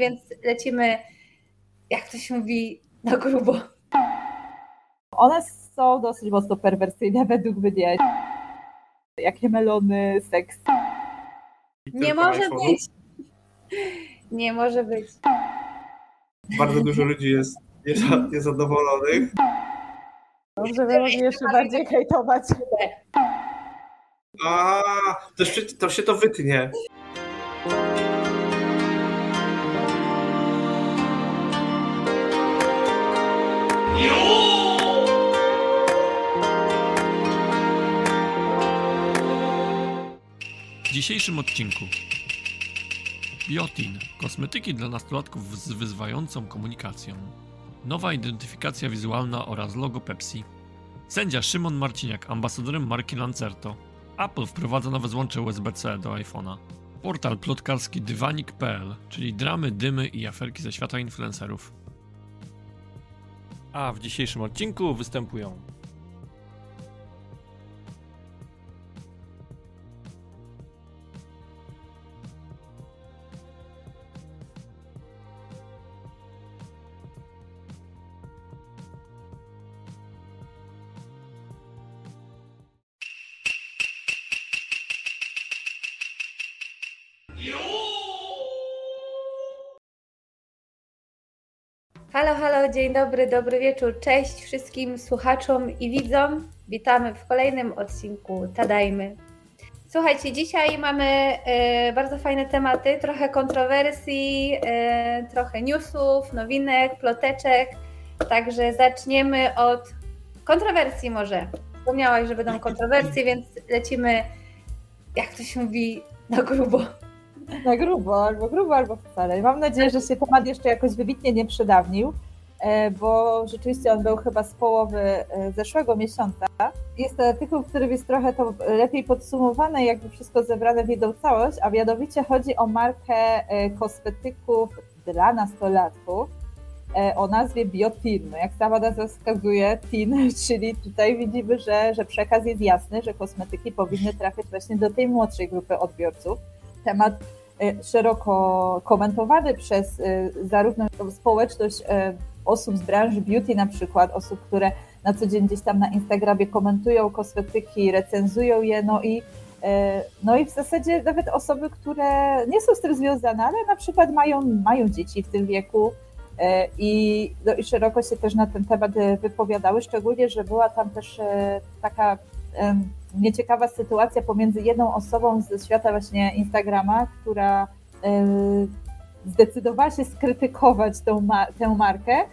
Więc lecimy, jak to się mówi, na grubo. One są dosyć mocno perwersyjne według mnie. Jakie melony, seks. Nie może być. Nie może być. Bardzo dużo ludzi jest niezadowolonych. Dobrze, możemy jeszcze bardziej hejtować. A, to, to się to wytnie. Dzisiejszym odcinku Biotin. Kosmetyki dla nastolatków z wyzwającą komunikacją. Nowa identyfikacja wizualna oraz logo Pepsi. Sędzia Szymon Marciniak, ambasadorem marki Lancerto. Apple wprowadza nowe złącze USB-C do iPhone'a. Portal plotkarski dywanik.pl, czyli dramy, dymy i aferki ze świata influencerów. A w dzisiejszym odcinku występują Halo, halo, dzień dobry, dobry wieczór. Cześć wszystkim słuchaczom i widzom. Witamy w kolejnym odcinku Tadajmy. Słuchajcie, dzisiaj mamy e, bardzo fajne tematy, trochę kontrowersji, e, trochę newsów, nowinek, ploteczek. Także zaczniemy od kontrowersji może. Wspomniałaś, że będą kontrowersje, więc lecimy, jak to się mówi, na grubo. Na grubo, albo grubo, albo wcale. Mam nadzieję, że się temat jeszcze jakoś wybitnie nie przedawnił, e, bo rzeczywiście on był chyba z połowy e, zeszłego miesiąca. Jest to artykuł, w którym jest trochę to lepiej podsumowane, jakby wszystko zebrane w jedną całość, a mianowicie chodzi o markę e, kosmetyków dla nastolatków o nazwie Biotin. Jak sama nazwa wskazuje, TIN, czyli tutaj widzimy, że, że przekaz jest jasny, że kosmetyki powinny trafiać właśnie do tej młodszej grupy odbiorców. Temat szeroko komentowany przez e, zarówno społeczność e, osób z branży beauty, na przykład osób, które na co dzień gdzieś tam na Instagramie komentują kosmetyki, recenzują je, no i, no i w zasadzie nawet osoby, które nie są z tym związane, ale na przykład mają, mają dzieci w tym wieku i, no i szeroko się też na ten temat wypowiadały, szczególnie, że była tam też taka nieciekawa sytuacja pomiędzy jedną osobą ze świata właśnie Instagrama, która e, zdecydowała się skrytykować tą, tę markę,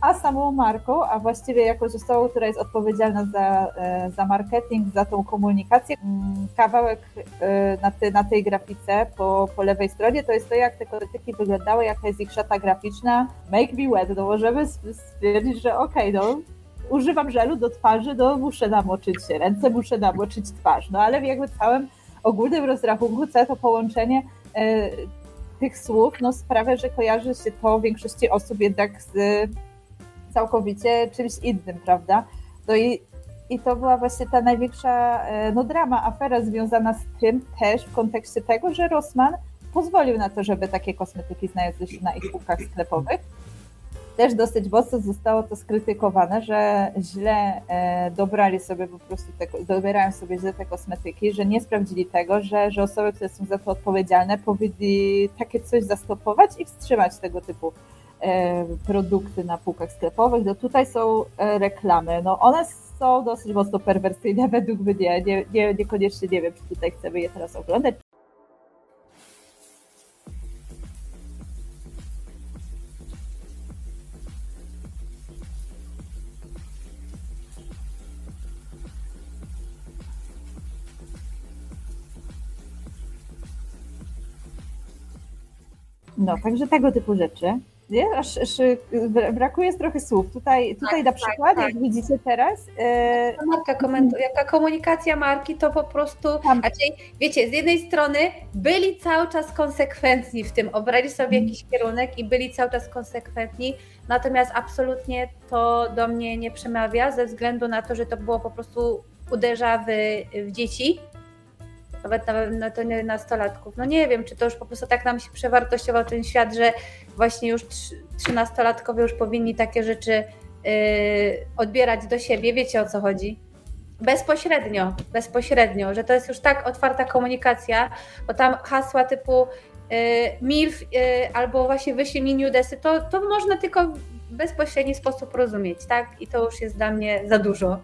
a samą marką, a właściwie jakąś osobą, która jest odpowiedzialna za, e, za marketing, za tą komunikację. Mm, kawałek e, na, na tej grafice po, po lewej stronie to jest to, jak te kosmetyki wyglądały, jaka jest ich szata graficzna. Make me wet, no możemy stwierdzić, że okej, okay, no używam żelu do twarzy, no muszę namoczyć ręce, muszę namoczyć twarz. No ale w jakby całym ogólnym rozrachunku, całe to połączenie e, tych słów no, sprawia, że kojarzy się to większości osób jednak z całkowicie czymś innym, prawda? No i, i to była właśnie ta największa e, no, drama, afera związana z tym też w kontekście tego, że Rossmann pozwolił na to, żeby takie kosmetyki znalazły się na ich półkach sklepowych też dosyć mocno zostało to skrytykowane, że źle e, dobrali sobie po prostu, te, dobierają sobie źle te kosmetyki, że nie sprawdzili tego, że, że osoby, które są za to odpowiedzialne, powinni takie coś zastopować i wstrzymać tego typu e, produkty na półkach sklepowych. No tutaj są e, reklamy. No one są dosyć mocno perwersyjne według mnie. Nie, nie, niekoniecznie nie wiem, czy tutaj chcemy je teraz oglądać, No, także tego typu rzeczy. Nie? Aż, aż brakuje trochę słów. Tutaj, tutaj tak, na tak, przykład, tak, jak widzicie teraz. E... Marka komentu- jaka komunikacja marki, to po prostu. Znaczy, wiecie, z jednej strony byli cały czas konsekwentni w tym, obrali sobie hmm. jakiś kierunek i byli cały czas konsekwentni, natomiast absolutnie to do mnie nie przemawia, ze względu na to, że to było po prostu uderza w, w dzieci nawet na, to nie nastolatków. No nie wiem, czy to już po prostu tak nam się przewartościował ten świat, że właśnie już trzynastolatkowie już powinni takie rzeczy yy, odbierać do siebie. Wiecie o co chodzi? Bezpośrednio, bezpośrednio, że to jest już tak otwarta komunikacja, bo tam hasła typu yy, MILF yy, albo właśnie wyślij mi nudesy, to, to można tylko w bezpośredni sposób rozumieć, tak? I to już jest dla mnie za dużo.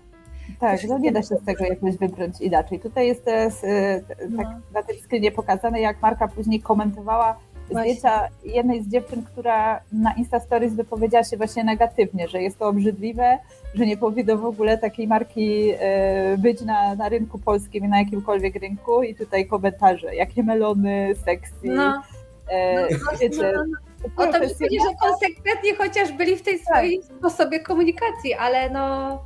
Tak, no nie da się z tego jakoś wybrnąć inaczej. Tutaj jest teraz, e, tak no. na tym screenie pokazane, jak Marka później komentowała zdjęcia jednej z dziewczyn, która na Insta Stories wypowiedziała się właśnie negatywnie, że jest to obrzydliwe, że nie powinno w ogóle takiej marki e, być na, na rynku polskim i na jakimkolwiek rynku i tutaj komentarze, jakie melony, sexy. No. E, no, wiecie, no, no. O to mi chodzi, że konsekwentnie chociaż byli w tej swojej tak. sposobie komunikacji, ale no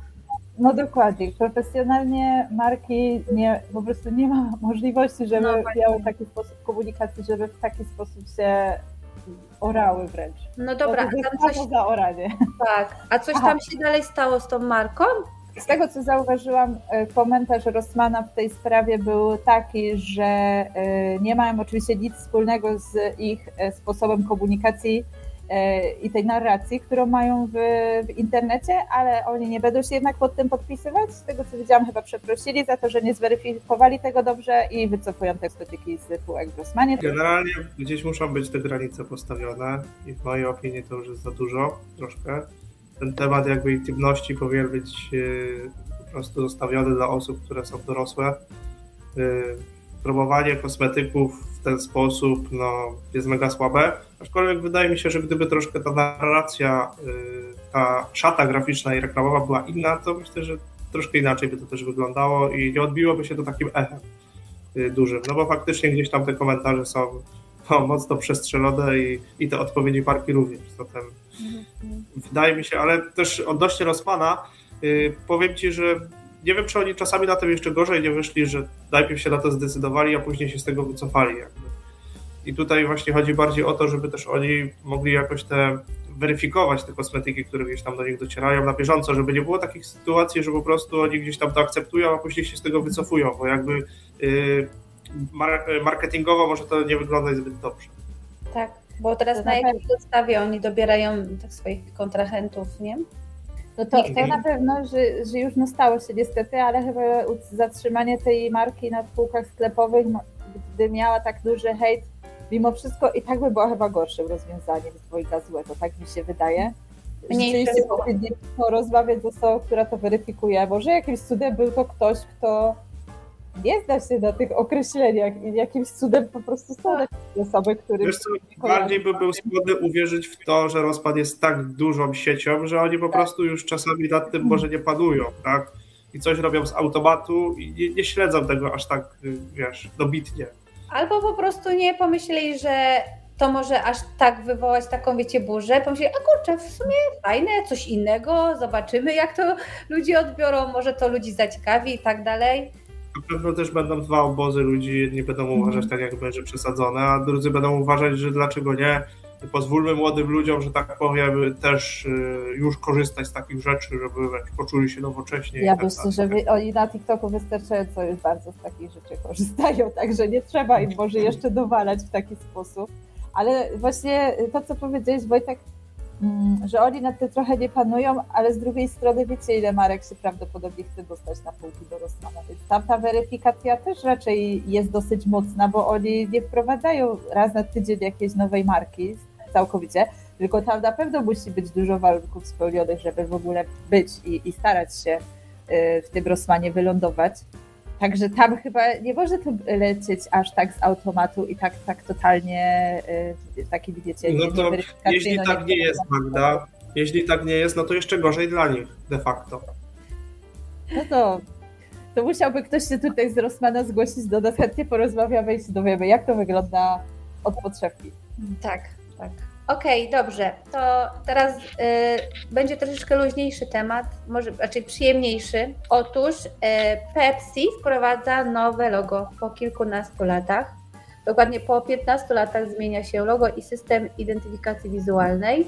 no dokładnie. Profesjonalnie marki nie, po prostu nie ma możliwości, żeby no, miały taki sposób komunikacji, żeby w taki sposób się orały wręcz. No dobra, to a tam coś... za oranie. Tak, a coś Aha. tam się dalej stało z tą marką? Z tego co zauważyłam, e, komentarz Rossmana w tej sprawie był taki, że e, nie mają oczywiście nic wspólnego z ich e, sposobem komunikacji i tej narracji, którą mają w, w, internecie, ale oni nie będą się jednak pod tym podpisywać. Z tego co widziałam, chyba przeprosili za to, że nie zweryfikowali tego dobrze i wycofują te estetyki z półek w Grossmanie. Generalnie gdzieś muszą być te granice postawione i w mojej opinii to już jest za dużo, troszkę. Ten temat jakby intymności powinien być e, po prostu zostawiony dla osób, które są dorosłe. Promowanie kosmetyków w ten sposób no, jest mega słabe Aczkolwiek wydaje mi się, że gdyby troszkę ta narracja, y, ta szata graficzna i reklamowa była inna, to myślę, że troszkę inaczej by to też wyglądało i nie odbiłoby się to takim echem y, dużym. No bo faktycznie gdzieś tam te komentarze są no, mocno przestrzelone i, i te odpowiedzi parki również. Zatem mhm. wydaje mi się, ale też odnośnie Rosmana, yy, powiem Ci, że nie wiem, czy oni czasami na tym jeszcze gorzej nie wyszli, że najpierw się na to zdecydowali, a później się z tego wycofali. Jakby. I tutaj właśnie chodzi bardziej o to, żeby też oni mogli jakoś te weryfikować te kosmetyki, które gdzieś tam do nich docierają na bieżąco, żeby nie było takich sytuacji, że po prostu oni gdzieś tam to akceptują, a później się z tego wycofują, bo jakby yy, marketingowo może to nie wyglądać zbyt dobrze. Tak, bo teraz na jakiej podstawie oni dobierają tych swoich kontrahentów, nie? No to, to na pewno, że, że już nastało się niestety, ale chyba zatrzymanie tej marki na półkach sklepowych, no, gdy miała tak duży hejt mimo wszystko i tak by była chyba gorszym rozwiązaniem z dwojga złego, tak mi się wydaje. Rzeczywiście powinni porozmawiać z osobą, która to weryfikuje. Może jakimś cudem był to ktoś, kto nie zna się na tych określeniach i jakimś cudem po prostu są takie osoby, które... Wiesz co, bardziej by był skłonny uwierzyć w to, że rozpad jest tak dużą siecią, że oni po tak. prostu już czasami nad tym może nie panują, tak? I coś robią z automatu i nie, nie śledzą tego aż tak, wiesz, dobitnie. Albo po prostu nie pomyśleli, że to może aż tak wywołać taką, wiecie, burzę. Pomyśleli, a kurczę, w sumie fajne, coś innego, zobaczymy jak to ludzie odbiorą, może to ludzi zaciekawi i tak dalej. Na pewno też będą dwa obozy ludzi, jedni będą uważać mm. tak jakby, że przesadzone, a drudzy będą uważać, że dlaczego nie, pozwólmy młodym ludziom, że tak powiem, też y, już korzystać z takich rzeczy, żeby poczuli się nowocześnie. Ja tak myślę, że oni na TikToku wystarczająco już bardzo z takich rzeczy korzystają, także nie trzeba im może jeszcze dowalać w taki sposób. Ale właśnie to, co powiedziałeś, Wojtek, że oni nad tym trochę nie panują, ale z drugiej strony wiecie, ile marek się prawdopodobnie chce dostać na półki do Rossmana, więc tam ta weryfikacja też raczej jest dosyć mocna, bo oni nie wprowadzają raz na tydzień jakiejś nowej marki, całkowicie, tylko tam na pewno musi być dużo warunków spełnionych, żeby w ogóle być i, i starać się y, w tym Rosmanie wylądować. Także tam chyba nie może to lecieć aż tak z automatu i tak, tak totalnie y, taki wiecie. No to jeśli no tak nie jest, Magda, jeśli tak nie jest, no to jeszcze gorzej dla nich de facto. No to, to musiałby ktoś się tutaj z Rosmana zgłosić do nas, chętnie porozmawiamy i się dowiemy, jak to wygląda od podszewki. Tak, tak. Okej, okay, dobrze. To teraz y, będzie troszeczkę luźniejszy temat, może raczej przyjemniejszy. Otóż y, Pepsi wprowadza nowe logo po kilkunastu latach. Dokładnie po 15 latach zmienia się logo i system identyfikacji wizualnej.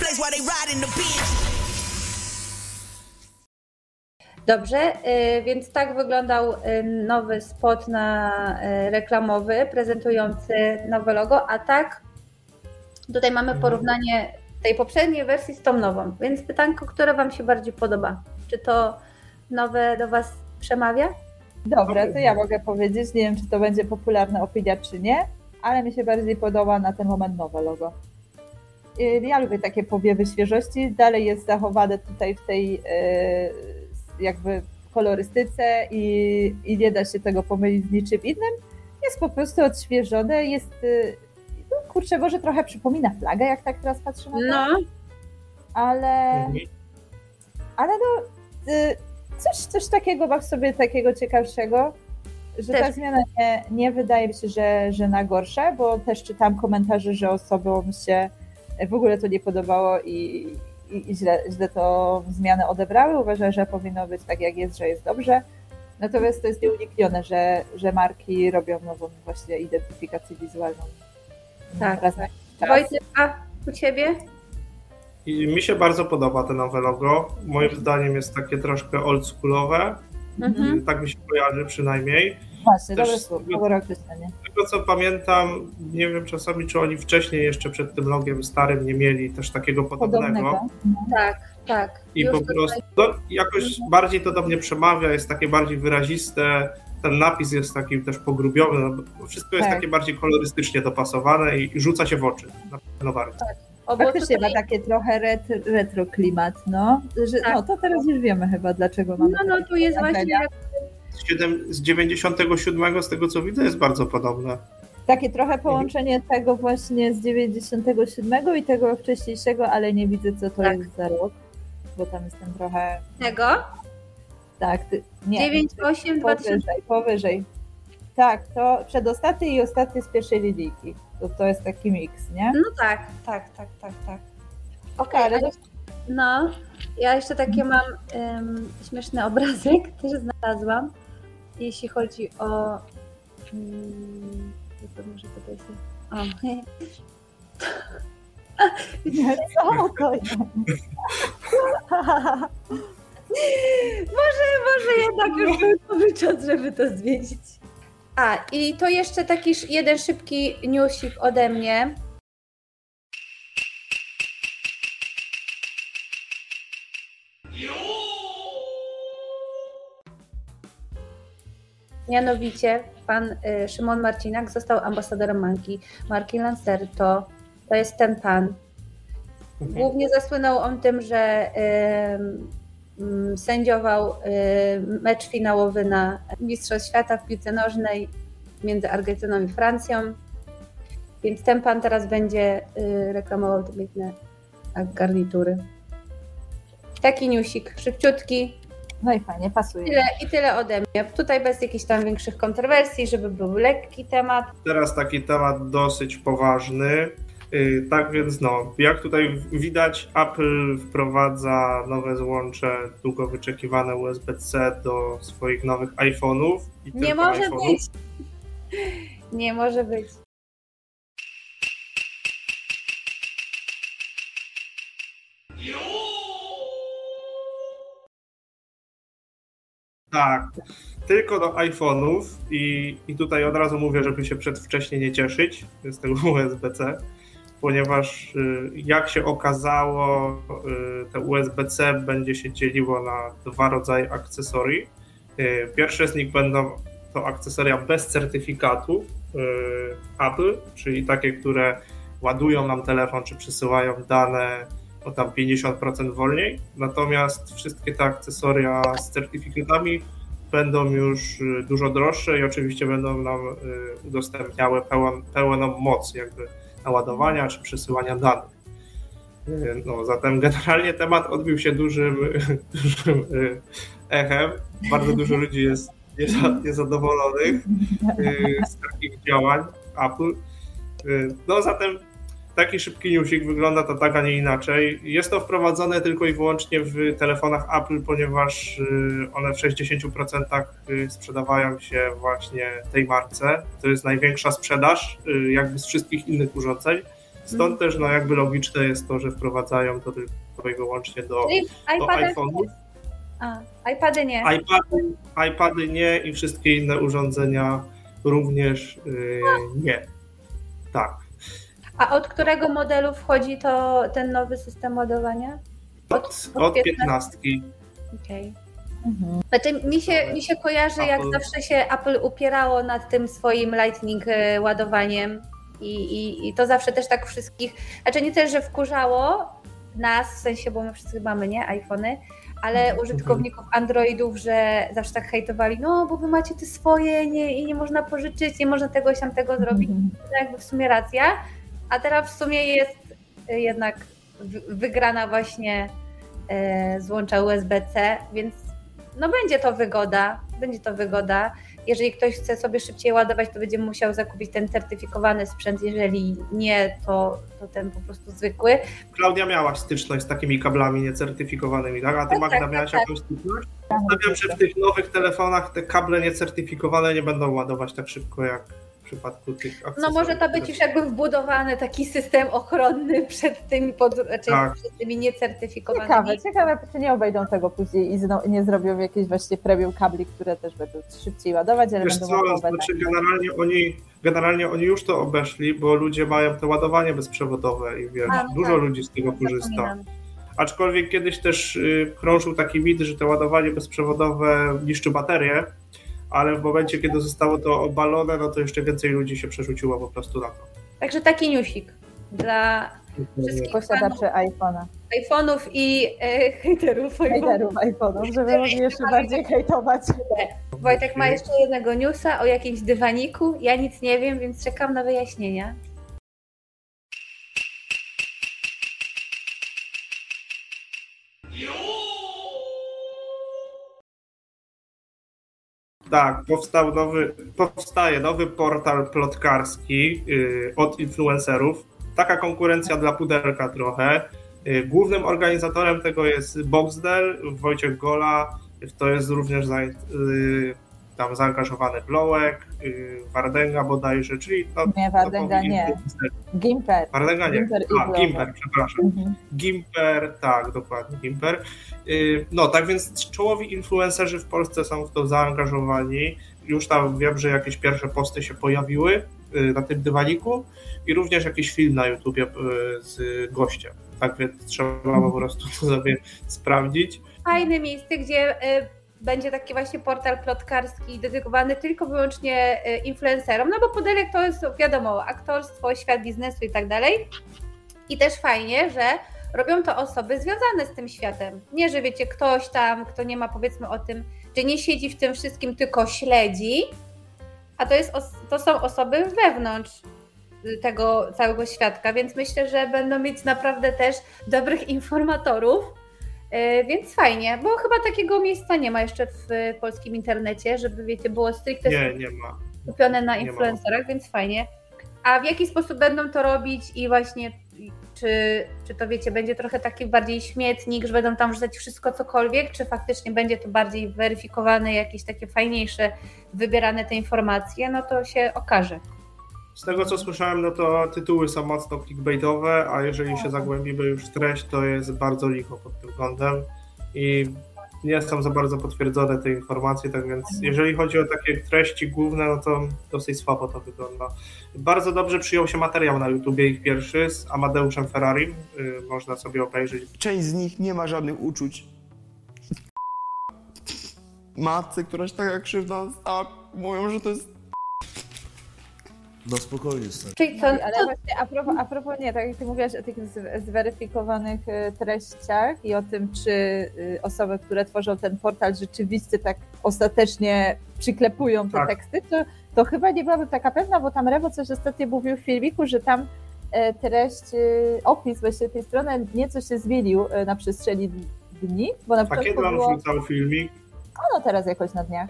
Place while they riding the bench. Dobrze, y, więc tak wyglądał y, nowy spot na y, reklamowy prezentujący nowe logo, a tak tutaj mamy mhm. porównanie tej poprzedniej wersji z tą nową. Więc pytanko, które Wam się bardziej podoba? Czy to nowe do Was przemawia? Dobra, to ja mogę powiedzieć. Nie wiem, czy to będzie popularna opinia, czy nie, ale mi się bardziej podoba na ten moment nowe logo. Ja lubię takie powiewy świeżości. Dalej jest zachowane tutaj w tej jakby kolorystyce i, i nie da się tego pomylić z niczym innym. Jest po prostu odświeżone, jest no kurczę, może trochę przypomina flagę, jak tak teraz to. No. Ale, mhm. ale no, y, coś, coś takiego mam sobie takiego ciekawszego, że też. ta zmiana nie, nie wydaje mi się, że, że na gorsze, bo też czytam komentarze, że osobom się w ogóle to nie podobało i, i, i źle, źle to zmianę odebrały. Uważają, że powinno być tak jak jest, że jest dobrze. Natomiast to jest nieuniknione, że, że marki robią nową właśnie identyfikację wizualną. Tak. Raz tak. Wojciech, a u Ciebie? I mi się bardzo podoba to nowe logo. Moim zdaniem jest takie troszkę oldschoolowe. Mhm. Tak mi się kojarzy przynajmniej. Właśnie, dobre słowo, dobre określenie. Tego co pamiętam, nie wiem czasami, czy oni wcześniej jeszcze przed tym logiem starym nie mieli też takiego podobnego. podobnego. Tak, tak. I Już po prostu no, jakoś bardziej to do mnie przemawia, jest takie bardziej wyraziste. Ten napis jest taki też pogrubiony, no, wszystko jest tak. takie bardziej kolorystycznie dopasowane i rzuca się w oczy. Na pewno warto. Tak. Faktycznie tutaj... ma takie trochę retro, retro klimat, no. Że, tak. No to teraz już wiemy chyba, dlaczego mamy. No, no tu jest właśnie z 97 z tego co widzę jest bardzo podobne. Takie trochę połączenie tego właśnie z 97 i tego wcześniejszego, ale nie widzę co to tak. jest za rok, bo tam jestem trochę... Tego? Tak, ty... nie. 98, powyżej, powyżej. Tak, to przedostatni i ostatni z pierwszej linijki. To, to jest taki miks, nie? No tak, tak, tak, tak, tak. Okej, okay, ale... No, ja jeszcze takie mam um, śmieszny obrazek, też znalazłam jeśli chodzi o. To może tutaj się. O. Co to jest? może, może jednak już był czas, żeby to zwiedzić. A, i to jeszcze taki jeden szybki newsik ode mnie. Mianowicie pan y, Szymon Marcinak został ambasadorem marki, marki Lancerto. To jest ten pan. Mhm. Głównie zasłynął on tym, że sędziował y, mecz finałowy na Mistrzostw Świata w piłce nożnej między Argentyną i Francją. Więc ten pan teraz będzie y, reklamował te piękne garnitury. Taki newsik, szybciutki, no i fajnie, pasuje. Tyle, I tyle ode mnie. Tutaj bez jakichś tam większych kontrowersji, żeby był lekki temat. Teraz taki temat dosyć poważny. Y, tak więc no, jak tutaj widać, Apple wprowadza nowe złącze długo wyczekiwane USB-C do swoich nowych iPhone'ów. Nie może iPhone'ów. być. Nie może być. Tak, tylko do iPhone'ów i, i tutaj od razu mówię, żeby się przedwcześnie nie cieszyć z tego USB-C, ponieważ y, jak się okazało, y, te USB-C będzie się dzieliło na dwa rodzaje akcesorii. Y, pierwsze z nich będą to akcesoria bez certyfikatu Apple, czyli takie, które ładują nam telefon czy przesyłają dane o tam 50% wolniej. Natomiast wszystkie te akcesoria z certyfikatami będą już y, dużo droższe i oczywiście będą nam y, udostępniały pełen, pełną moc jakby naładowania czy przesyłania danych. Y, no, zatem generalnie temat odbił się dużym, dużym echem. Bardzo dużo ludzi jest niezadowolonych z takich działań Apple. No zatem taki szybki newsik, wygląda to tak, a nie inaczej. Jest to wprowadzone tylko i wyłącznie w telefonach Apple, ponieważ y, one w 60% y, sprzedawają się właśnie tej marce. To jest największa sprzedaż y, jakby z wszystkich innych urządzeń. Stąd też no jakby logiczne jest to, że wprowadzają to tylko i wyłącznie do, do iPhone'ów. A, iPady nie. iPady, iPady nie i wszystkie inne urządzenia również yy, nie. Tak. A od którego modelu wchodzi to ten nowy system ładowania? Od, od od 15. 15. Okej. Mhm. Znaczy, mi się, mi się kojarzy, jak Apple. zawsze się Apple upierało nad tym swoim Lightning e, ładowaniem i, i, i to zawsze też tak wszystkich, znaczy nie też, że wkurzało nas, w sensie, bo my wszyscy mamy, nie, iPhony, ale Mhm. użytkowników Androidów, że zawsze tak hejtowali, no bo wy macie te swoje nie, i nie można pożyczyć, nie można tego tam tego zrobić, to jakby w sumie racja, a teraz w sumie jest e, jednak wygrana właśnie e, złącza USB-C, więc no będzie to wygoda, będzie to wygoda. Jeżeli ktoś chce sobie szybciej ładować, to będzie musiał zakupić ten certyfikowany sprzęt, jeżeli nie, to, to ten po prostu zwykły. Klaudia miałaś styczność z takimi kablami niecertyfikowanymi, tak? A ty Tak, Magda tak, miałaś tak, jakąś styczność? Stawiam, że w tych nowych telefonach te kable niecertyfikowane nie będą ładować tak szybko jak przypadku tych No może to być już jakby wbudowany taki system ochronny przed tymi, pod, znaczy Tak. przed tymi niecertyfikowanymi. Ciekawe, ciekawe, czy nie obejdą tego później i zno, nie zrobią jakieś właśnie premium kabli, które też będą szybciej ładować, ale Wiesz będą co, znaczy generalnie oni, generalnie oni już to obeszli, bo ludzie mają to ładowanie bezprzewodowe i wiesz, A, no dużo tak. ludzi z tego korzysta. Zapominam. Aczkolwiek kiedyś też y, krążył taki mit, że to ładowanie bezprzewodowe niszczy baterię, ale w momencie, kiedy zostało to obalone, no to jeszcze więcej ludzi się przerzuciło po prostu na to. Także taki newsik dla Wszystkich posiadaczy iPhone'a. iPhone'ów i e, hejterów. Hejterów iPhone'ów, żeby mogli jeszcze bardziej hejtować. Wojtek ma jeszcze jednego newsa o jakimś dywaniku. Ja nic nie wiem, więc czekam na wyjaśnienia. Tak, powstał nowy, powstaje nowy portal plotkarski y, od influencerów. Taka konkurencja dla pudelka trochę. Y, głównym organizatorem tego jest Boxdel, Wojciech Gola. To jest również za, y, tam zaangażowany Blołek, y, Wardenga bodajże, czyli no, Nie, Wardenga topowi nie. Gimper. Wardenga nie. Gimper A. Gimper, przepraszam. Mhm. Gimper, tak, dokładnie, Gimper. Yy, No, tak więc czołowi influencerzy w Polsce są w to zaangażowani. Już tam wiem, że jakieś pierwsze posty się pojawiły yy, na tym dywaniku i również jakiś film na YouTubie yy, z gościem. Tak więc trzeba po prostu to sobie sprawdzić. Fajne miejsce, gdzie e, będzie taki właśnie portal plotkarski dedykowany tylko wyłącznie e, influencerom, no bo Pudelek to jest wiadomo, aktorstwo, świat biznesu i tak dalej. I też fajnie, że robią to osoby związane z tym światem. Nie, że wiecie, ktoś tam, kto nie ma powiedzmy o tym, że nie siedzi w tym wszystkim, tylko śledzi, a to, jest, to są osoby wewnątrz y, tego całego świadka, więc myślę, że będą mieć naprawdę też dobrych informatorów, Więc fajnie, bo chyba takiego miejsca nie ma jeszcze w e, polskim internecie, żeby wiecie, było stricte Nie, nie ma. skupione na influencerach, więc fajnie. A w jaki sposób będą to robić i właśnie czy, czy to wiecie, będzie trochę taki bardziej śmietnik, że będą tam wrzucać wszystko cokolwiek, czy faktycznie będzie to bardziej weryfikowane, jakieś takie fajniejsze, wybierane te informacje, no to się okaże. Z tego co słyszałem, no to tytuły są mocno clickbaitowe, a jeżeli się zagłębimy już w treść, to jest bardzo licho pod tym względem i nie są za bardzo potwierdzone te informacje, tak więc jeżeli chodzi o takie treści główne, no to dosyć słabo to wygląda. Bardzo dobrze przyjął się materiał na YouTubie, ich pierwszy, z Amadeuszem Ferrarim, y, można sobie obejrzeć. Część z nich nie ma żadnych uczuć. Matce, która się taka krzywda mówią, że to jest No spokojnie, stary. Czyli co, Ale właśnie a propos, a propos nie, tak jak ty mówiłaś o tych z- zweryfikowanych e, treściach i o tym, czy y, osoby, które tworzą ten portal rzeczywiście tak ostatecznie przyklepują te Tak. teksty, to, to chyba nie byłabym taka pewna, bo tam Rewo coś ostatnio mówił w filmiku, że tam e, treść, e, opis właśnie tej strony nieco się zmienił e, na przestrzeni dni, bo na A kiedy początku on było, wrzucał filmik? no teraz jakoś na dniach.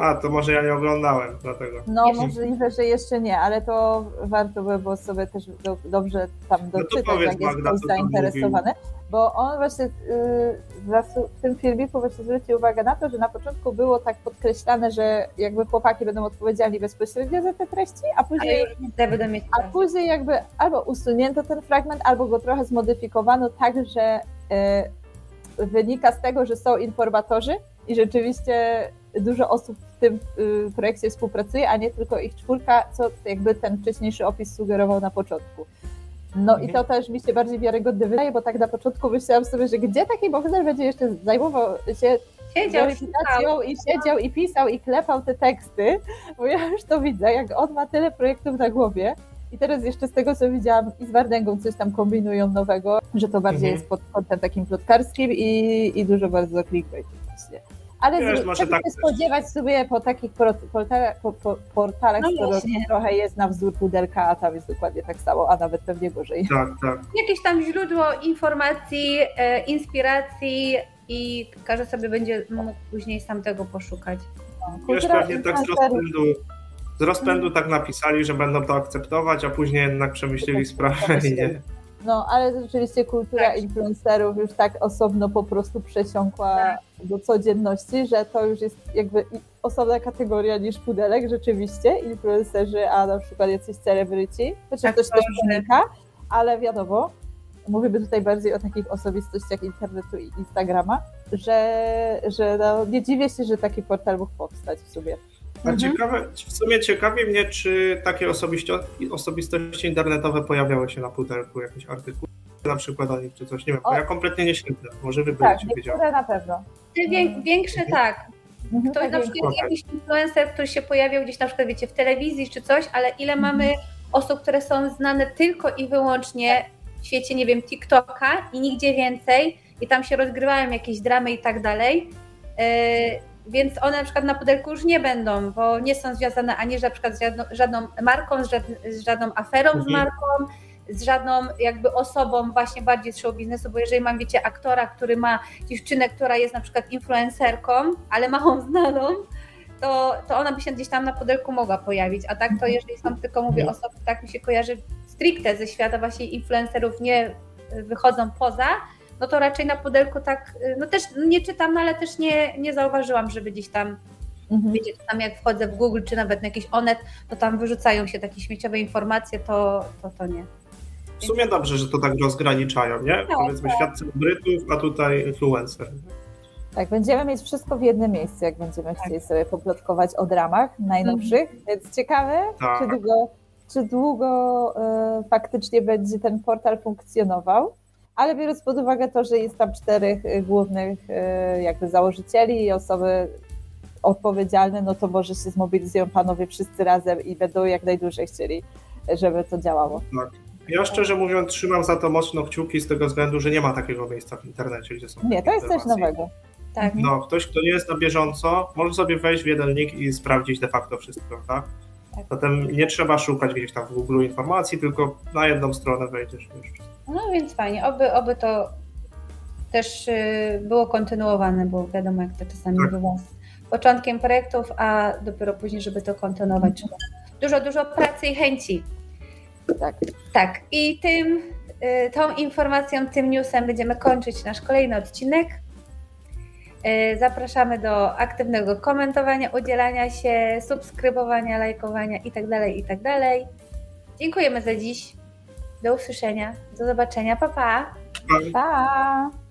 A, to może ja nie oglądałem, dlatego. No możliwe, że jeszcze nie, ale to warto by było sobie też do, dobrze tam to doczytać, powiedz, jak jest Magda, ktoś zainteresowany. Bo on właśnie y, w tym filmiku właśnie zwrócił uwagę na to, że na początku było tak podkreślane, że jakby chłopaki będą odpowiedzialni bezpośrednio za te treści, a później A później jakby albo usunięto ten fragment, albo go trochę zmodyfikowano tak, że y, wynika z tego, że są informatorzy i rzeczywiście dużo osób w tym y, projekcie współpracuje, a nie tylko ich czwórka, co jakby ten wcześniejszy opis sugerował na początku. No i to też mi się bardziej wiarygodne wydaje, bo tak na początku myślałam sobie, że gdzie taki bohater będzie jeszcze zajmował się Siedział, weryfikacją i siedział i pisał i klepał te teksty, bo ja już to widzę, jak on ma tyle projektów na głowie. I teraz jeszcze z tego, co widziałam i z Wardęgą coś tam kombinują nowego, że to bardziej Mhm. jest pod kątem takim plotkarskim i, i dużo bardzo clickbait. Ale Wiesz, z, może czego tak się spodziewać sobie po takich por- portalach, po, po, portalach No trochę jest na wzór pudelka, a tam jest dokładnie tak samo, a nawet pewnie gorzej. Tak, tak. jakieś tam źródło informacji, e, inspiracji i każdy sobie będzie mógł później sam tego poszukać. Wiesz, Kultura pewnie tak z rozpędu, z rozpędu tak napisali, że będą to akceptować, a później jednak przemyśleli sprawę i nie. No, ale rzeczywiście kultura Tak. influencerów już tak osobno po prostu przesiąkła Tak. do codzienności, że to już jest jakby osobna kategoria niż pudelek rzeczywiście, influencerzy, a na przykład jacyś celebryci, chociaż Tak, to się też wynika, ale wiadomo, mówimy tutaj bardziej o takich osobistościach internetu i Instagrama, że, że no, nie dziwię się, że taki portal mógł powstać w sumie. A Mhm. ciekawe, w sumie ciekawi mnie, czy takie osobisto, osobistości internetowe pojawiały się na pudelku, jakieś artykuły na przykład o nich, czy coś, nie wiem, bo O. ja kompletnie nie śledzę, może wy Tak, będziecie wiedziały. na pewno. Ty wię, większe tak. Mhm, To tak na jest. przykład Okej. jakiś influencer, który się pojawiał gdzieś na przykład, wiecie, w telewizji czy coś, ale ile mamy osób, które są znane tylko i wyłącznie w świecie, nie wiem, TikToka i nigdzie więcej i tam się rozgrywają jakieś dramy i tak dalej. Yy, Więc one na przykład na pudelku już nie będą, bo nie są związane ani na przykład z żadną, żadną marką, z, żad, z żadną aferą z Mhm. marką, z żadną jakby osobą właśnie bardziej z show biznesu, bo jeżeli mam, wiecie, aktora, który ma dziewczynę, która jest na przykład influencerką, ale małą znaną, to, to ona by się gdzieś tam na pudelku mogła pojawić. A tak to jeżeli są tylko, mówię, osoby, tak mi się kojarzy stricte ze świata właśnie influencerów, nie wychodzą poza, no to raczej na pudelku tak, y, no też nie czytam, no ale też nie, nie zauważyłam, żeby gdzieś tam, Mhm. wiecie, tam jak wchodzę w Google, czy nawet na jakiś Onet, to tam wyrzucają się takie śmieciowe informacje, to, to, to nie. W sumie dobrze, że to tak rozgraniczają, nie? No, Powiedzmy świat celebrytów, a tutaj influencer. Tak, będziemy mieć wszystko w jednym miejscu, jak będziemy Tak. chcieli sobie poplotkować o dramach najnowszych, więc ciekawe, Tak. czy długo, czy długo e, faktycznie będzie ten portal funkcjonował, ale biorąc pod uwagę to, że jest tam czterech e, głównych e, jakby założycieli i osoby odpowiedzialne, no to może się zmobilizują panowie wszyscy razem i będą jak najdłużej chcieli, żeby to działało. Ja szczerze mówiąc trzymam za to mocno kciuki z tego względu, że nie ma takiego miejsca w internecie, gdzie są Nie, to jest coś nowego. Tak. No, ktoś, kto nie jest na bieżąco, może sobie wejść w jeden link i sprawdzić de facto wszystko, tak? Tak. Zatem nie trzeba szukać gdzieś tam w Google informacji, tylko na jedną stronę wejdziesz już. No więc fajnie, oby, oby to też y, było kontynuowane, bo wiadomo jak to czasami Tak. bywa z początkiem projektów, a dopiero później, żeby to kontynuować, trzeba dużo, dużo pracy i chęci. Tak. Tak, i tym, y, tą informacją, tym newsem będziemy kończyć nasz kolejny odcinek. Y, Zapraszamy do aktywnego komentowania, udzielania się, subskrybowania, lajkowania itd., itd. Dziękujemy za dziś. Do usłyszenia. Do zobaczenia. Pa, pa. Pa!